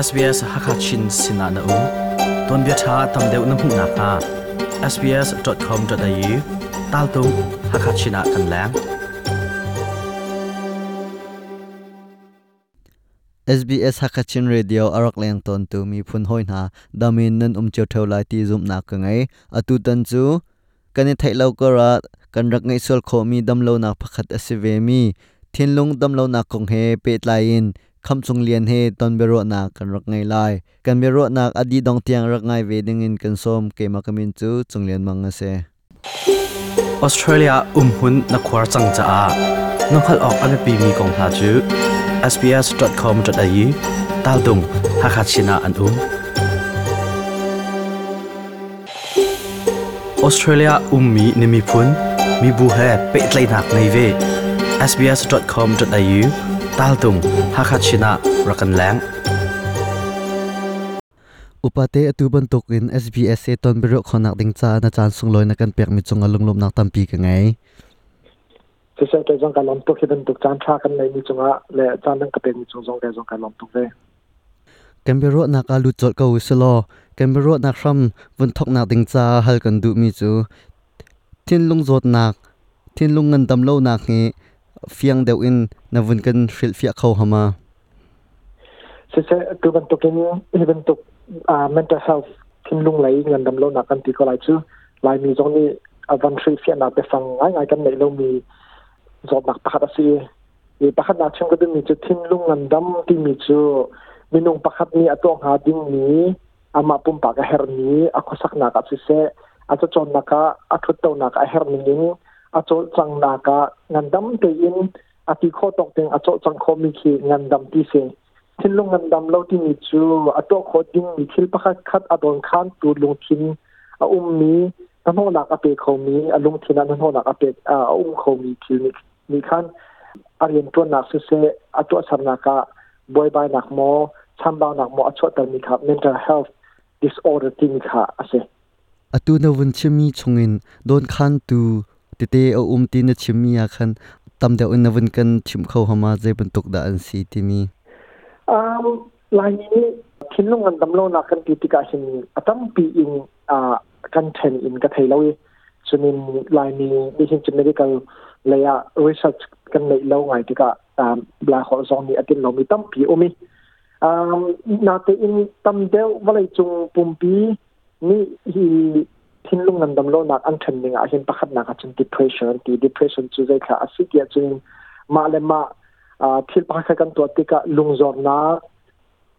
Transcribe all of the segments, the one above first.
SBS Hakachin Sinana U Ton bia tha tam deuh na hmu na kha sbs.com.au tal tu Hakachina kan lang SBS Hakachin Radio arak leng ton tu mi phun hoi na damin nan um cheu theu lai ti zum na ka ngai atu tan chu kani thai lo ko ra kan rak ngai sol kho mi dam lo na pakhat asivemi thinlung dam lo na kong he pe tlain คำทรงเลียนเฮตอนเบรนักกันรักไงไลกันเบรนักอดีตดองเตียงรักไงเวดิงินกันส้มเกมากมินจูทรงเลียนมังเสออสเตรเลียอุ้มหุ่นนักควาจังจ้าน้องขัดออกอันเป็นมีกองทาจู sbs.com.au ตาดุงฮักฮัชินาอันอุ้มออสเตรเลียอุ้มมีนิมิพุนมีบูเฮเปิดไลนักในเว sbs.com.au ตาลตุงฮักชินะรักันแรงอุปเทตุบันตุกิน SBS ต้นเบริโคนักดิงจ้านอาจารย์สงลอยนักกเปียกมิจงอลุงลมนักตันปีกังไงจะใช้ใจจงการลงตุกิันตุกจานชากันในมิจงอาและจานนั่กระเป็นมิจงจงใจจงการลงตุกเลยกันบริโคนักลุจจดกูสโลกันบริโคนักรำวันทกนักดิงจ้าฮัลกันดูมิจูทิ้นลุงจดนักทิ้นลุงเงินตำโลนักเฮ fiang deuh in na vun kan hril fia kho hama se se tu ban to ken even to a mental health kin lung lai ngan dam lo na kan ti ko lai chu lai mi zong ni avan hril fia na pe sang ngai ngai kan nei lo mi zot nak pakhat asi e pakhat na chung ko mi chu thin lung ngan dam ti mi chu minung pakhat ni atong ha ding ni ama pum pa ka her ni akhosak na ka se se acha chon na ka athut to na ka her ni อโจจังนากะงินดำตัวอินอติโคตกเต็งอโจจังคมีขีงินดำที่เสียงทิ้งลงเงินดำเลาที่มีจูอโตโคยิ้งมีทิลปะคัดคัดอดอนข้านตูดลงทิ้งอาอุ้มมีนั่นวหนักอเปกเขามีอาลงทิ้นนั่นวหนักอเปกอาอุ้มเขามีคือมีขั้นอาเรียนตัวนักเสเสอโจสันนากะบอยบายนักหมอชัมบาวนักหมออโจตันมีครับ mental health disorder ที่มีค่ะอาเซอตัวนวันเชมีชงงินโดนขั้นตู tete o um tin chimmi a khan tam de un vun kan chim kho hama je ban tok da an si ti mi um lai ni thin lung an dam lo na kan ti ka sin atam pi in a kan then in ka thei lo e chunin lai ni ni sin chim medical leya research kan nei lo ngai ti ka um black hole zone ni atin lo mi tam pi o mi um na te in tam de walai chung pumpi ni hi ทิ้งลงนั่นดำโลนักอันเทนนิงอาจเป็นปัจจุบันก็จะเป็น depression ที่ depression จู่ใจค่ะอาศัยเกจึงมาเลมาอ่าที่พักกันตัวติกะลุงจอมนัก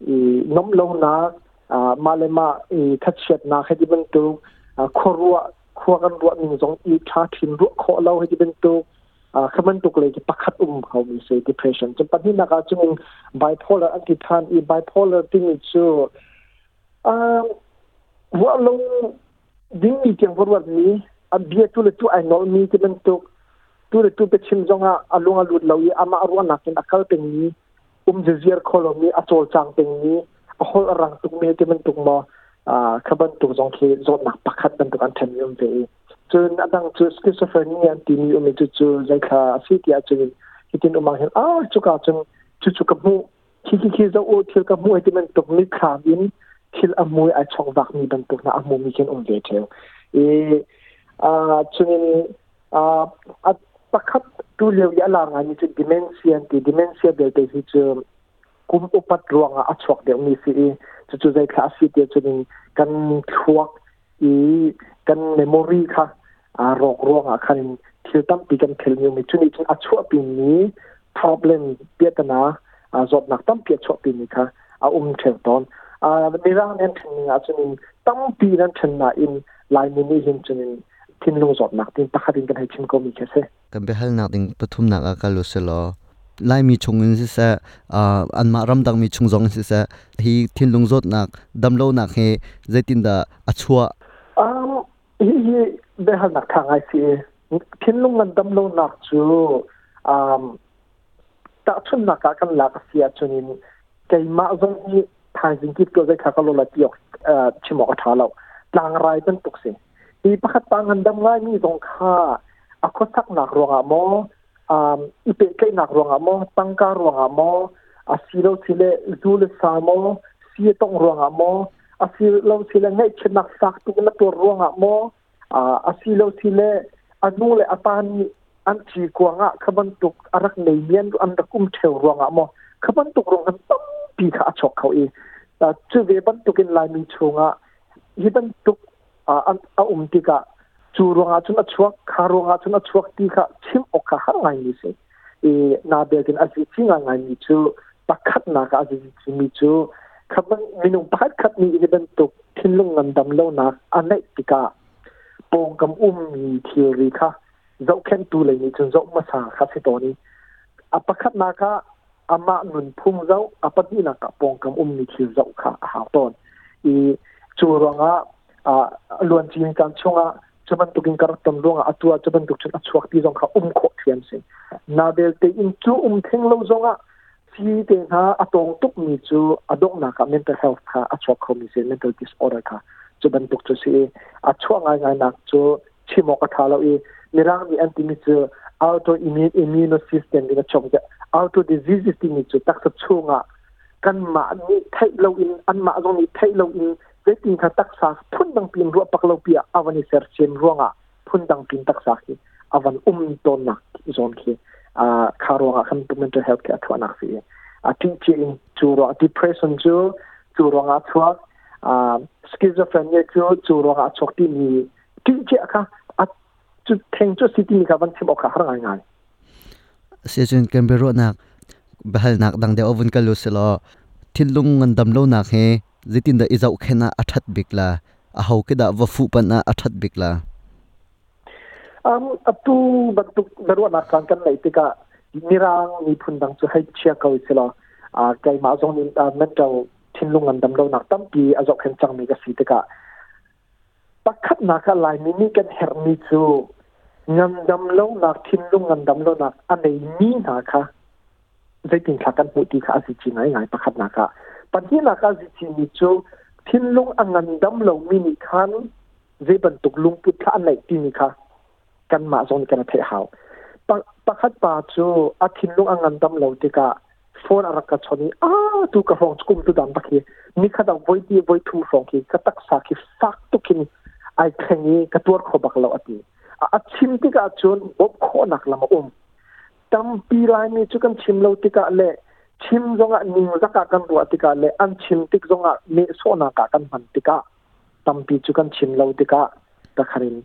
อีน้ำลงนักามาเลมาอีทัดเช็ดนักให้ดเป็นตุกอ่าขรัวขวากันรัวหนึ่งสองอีท่าทิ้งรัวขอเล่าให้ดเป็นตัวอ่าขมันตุกเลยที่ประคับอุ้มเขามีสิ depression จนปัจจุบันนักจึง bipolar อันที่ท่านอี bipolar ที่มีชื่อว่าลง ding mi keng vor war ni a bia tu le tu ai no mi te ben tu tu le tu pe chim jong a alunga lut lo ye ama arwa na kin akal peng ni um je zier kholo mi a chol chang peng ni a hol rang tu me te ben tu ma a khaban tu jong khe zot na pakhat ben um tu kan them yum ve chun adang chu schizophrenia ti mi um chu chu zai kha si ti a chun kitin umang hen a ah, chu ka chun chu chu ka mu khi khi khi zo o thil ka mu te bên tu mi kha in thil a mui a chong vak mi ban tuk na a mu mi ken um ve theo e a chunin a a pakhat tu le ya la nga ni chu dementia anti dementia del te hi chu kum upat ruanga a chok de ni si e, chu chu zai kha si te chunin kan thuak i e, kan memory kha a rok ruanga khanin thil tam pi kan khel ni mi chuni chu a chua pi ni problem pe ta na a zot nak tam pe chua pi ni kha a um thel ton a mirang nen thin nga chunin tam ti nan thin na in lai ni ni hin chunin thin lung zot nak tin pakhatin kan hai chin ko mi khese kan be hal nak ding pathum nak a ka lo se lo lai mi chung in sa an ma ram dang mi chung zong si sa hi thin lung zot nak dam lo nak he zaitin da achua um hi hi be hal nak thang ai si thin lung an dam lo nak chu um ta chun nak ka kan la ka sia chunin keima zong ni ทางสิงคิดก็จะขาก็ลลติยอเอ่อชิมอกทาเราต่างรายเป็นตุกเสมีประคตังอันดังไรมีตรงค่าอักษักหนักรวงอ่ะมออ่าอีเปกหนักรวงอ่ะมอตั้งการรวงอ่ะมออาศิโรทิเลซูเลสามอเสียต้องรวงอ่ะมออาศิโรทิเลไงชนักสักตุกนัตัวรวงอ่ะมออ่าอาศิโรทิเลอันนู้เลอตานีอันทีกวางอ่ะขบันตุกอารักในเมียนอันตะกุมเทวรวงอ่ะมอขบันตุกรวงกันตั้มปีขาชกเขาเอง chu ve ban tukin lai mi chunga hi ban tuk a um ti ka chu ronga chuna chuak kha ronga chuna chuak ti kha chim o kha har ngai ni se e na be kin aji chinga ngai ni chu pakhat na ka aji chimi chu khaban minung pakhat khat ni i lung ngam dam lo na anai ti ka pong kam um theory kha zau khen tu le ni chun zau ma sa kha se to ni a pakhat na อามาหนุนพุ่งเจ้าอพัดีนักปองกำอุ้มนิคิวเจ้าข้าหาตอนอีจูรังอ่าล้วนจีนกัรช่วงอ่ะจะบรรทุกินการตั้งรวงอ่ะตัวจะบรรทุกชนอชวักที่จงข้าอุ้มขอเทียนสิน่าเบลเตอินจูอุ้มเทงเลวจงอ่ะสีเดินหาอาตองตุกมีจูอดงนักมีนเตอร์เฮลท์ขาอชวักคอมิเซนเมนเตอร์ดิสออร์ขาจะบรรทุกชนสิอัจฉริยง่ายนักจูชิมอกระทาเลอยมีร่างมีแอนติมิจูอัลโตอิมิอิมิโนซิสเต็มดีกับช่องจะ auto diseases ti ni chu tak sa chunga kan ma ni thai lo in an ma zong ni thai lo in vetin kha tak sa phun dang pin ru pak lo pia awani ser chen ruanga phun dang pin tak sa ki awan um ton na zon ki a kharonga kan tu mental health ke athwa nak si a ti chi in chu ro depression chu chu ro nga chua a schizophrenia chu chu ro nga chok ti ni ti chi kha a chu theng chu city ni ka van chim ok kha har ngai ngai se chun canberra nak bahal nak dang de ovun kalu selo thilung ngan dam lo nak he zitin da izau khena athat bikla a hau ke da wafu pan a athat bikla um up to bak tu darwa na kan kan lai tika mirang ni phun dang chu hai chia kau selo a kai ma zong ni mental thinlung ngan dam lo nak tam pi azok khen chang mi ka si tika pakhat na ka lai ni ni kan her ni chu งำดำเล่าหนักทิ้งลุงงำดำเล่าหนักอันไหนมีหนะคะใจติงขากันหูดีค่ะสิจีนไงไงประคับหนักะปัจจุบันกะสิจินจูทิ้งลุงอันงำดำเล่ามีนิคันใจบรรทุกลุงปุทธอันไหนตีนี่คะกันมาส่งกันเทหาวประคัดป่าจูอาทิ้งลุงอันงำดำเล่าติกะฟอนอารักชนีอ้าตุกระหองกุมตุดันปักยี่นี่ะดาดไว้ดีไว้ทุู่ฟองกีกระตักสากิสักตุกินไอ้แข่งนี้กระตัวขบักเราอันนี้อาชิมติกาชนบกโคนักละำอมตัมปีไลมีชุกันชิมเลวติกาเลชิมจงะนิ่งสักกันรัวติกาเลอันชิมติกจงะมีโซนักกันมันติกาตัมปีชุกันชิมเลวติกาตะคาริน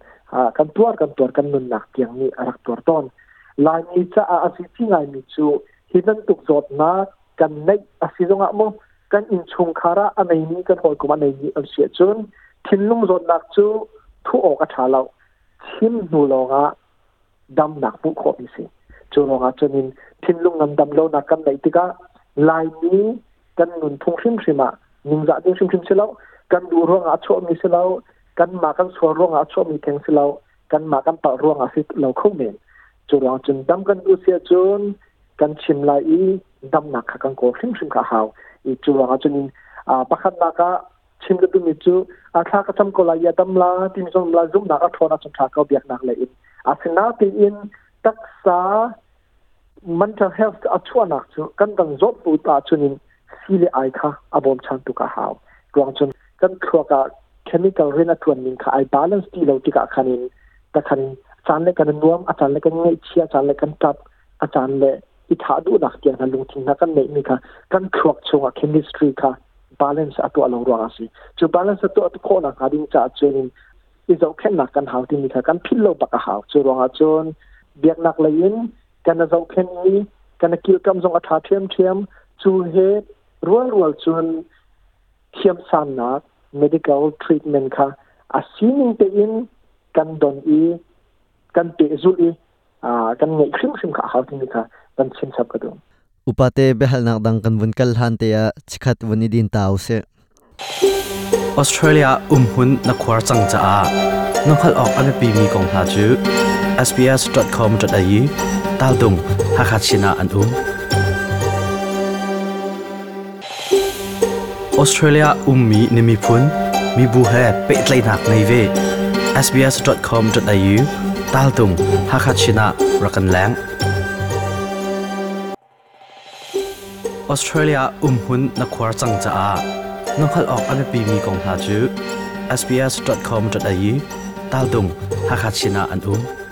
กันตัวกันตัวกันนุนนักเี่งนี้รักตัวตอนลายมีจะอาศิติไงมีชูฮิดันตุกจดนากันในอาศิจงะมุกันอินชงคาระอันไหนนี้กันโหอยกุมาในนี้อันเสียจนทิ้งลุงจดนักชูทุกอกอาชาเราทิมนูลงะดำหนักบุคนิสิจูลงะจนินทิ้งลุงนำดำโลนักกันไหนติกะลายนี้กันนุนทุ่งชิมชิมะนิงจัดิงชิมชิมเสลากันดูร่วงอาชชมีเสลากันมากันสวนร่วงอาชชมีแทงเสลากันมากันต่อร่วงอาศิเราเข้าเมนจูลงจนดำกันดูเสียจนกันชิมลายอีดำหนักกันโกชิมชิมข้าวอีจูลงะจนินอ่าประคันนักะชิมกตุมิจูอาะถ้ากระทำก็ลายดำลาทีมส่งลาซุ่มนักทอนักสงครามก็เบียกนักเลยอินอ่ะสินาตีอินตักษามันจะเฮลท์อัจฉริยะจูกันตั้งจบปุตตาจุนินสี่เลไอค่ะอาบอมชันตุกะฮาวกลางจุนกันครัวกะเคมีกัลเรนัตวนินค่ะไอบาลานซ์ที่เราติกะคันินแต่คันอาจารย์เล็กกันรวมอาจารย์เล็กกันง่ายเชียอาจารย์เล็กกันจับอาจารย์เล่อิทาดูนักเกียกันลงทิ้งนักกันเล่มีค่ะกันครัวชงกับเคมีสตรีค่ะ balance atu alo ruang asi chu balance atu atu khona kading cha chunin is okay na kan hau ting kha kan philo baka hau chu ruang a chon biak nak lain kan a zau khen ni kan a kil kam zong a tha thiam thiam chu he rual rual chun khiam san na medical treatment kha a sining te in kan don i kan te zul i a kan ngai khrim khrim kha hau ting kha kan chin sap ka dum อุปัตย์เบหลนักดังกันวุนกัลฮันเตียชิกัดวันนี้ดินเต้าเซออสเตรเลียอุ้มหุ่นนักควาจังจ้าน้องขัดออกอันเปปีมีกองทาจู sbs dot com dot au ตาดุงฮักฮัดชนะอันอุ้มออสเตรเลียอุ้มมีนิมิพุนมีบูเฮเป็ดไลนักในเว sbs dot com dot au ตาดุงฮักฮัดชนะรักันแรง Australia um umhun na khwar chang cha a nongkhal ok ame pi mi kong ha chu sbs.com.au tal dung ha kha china an um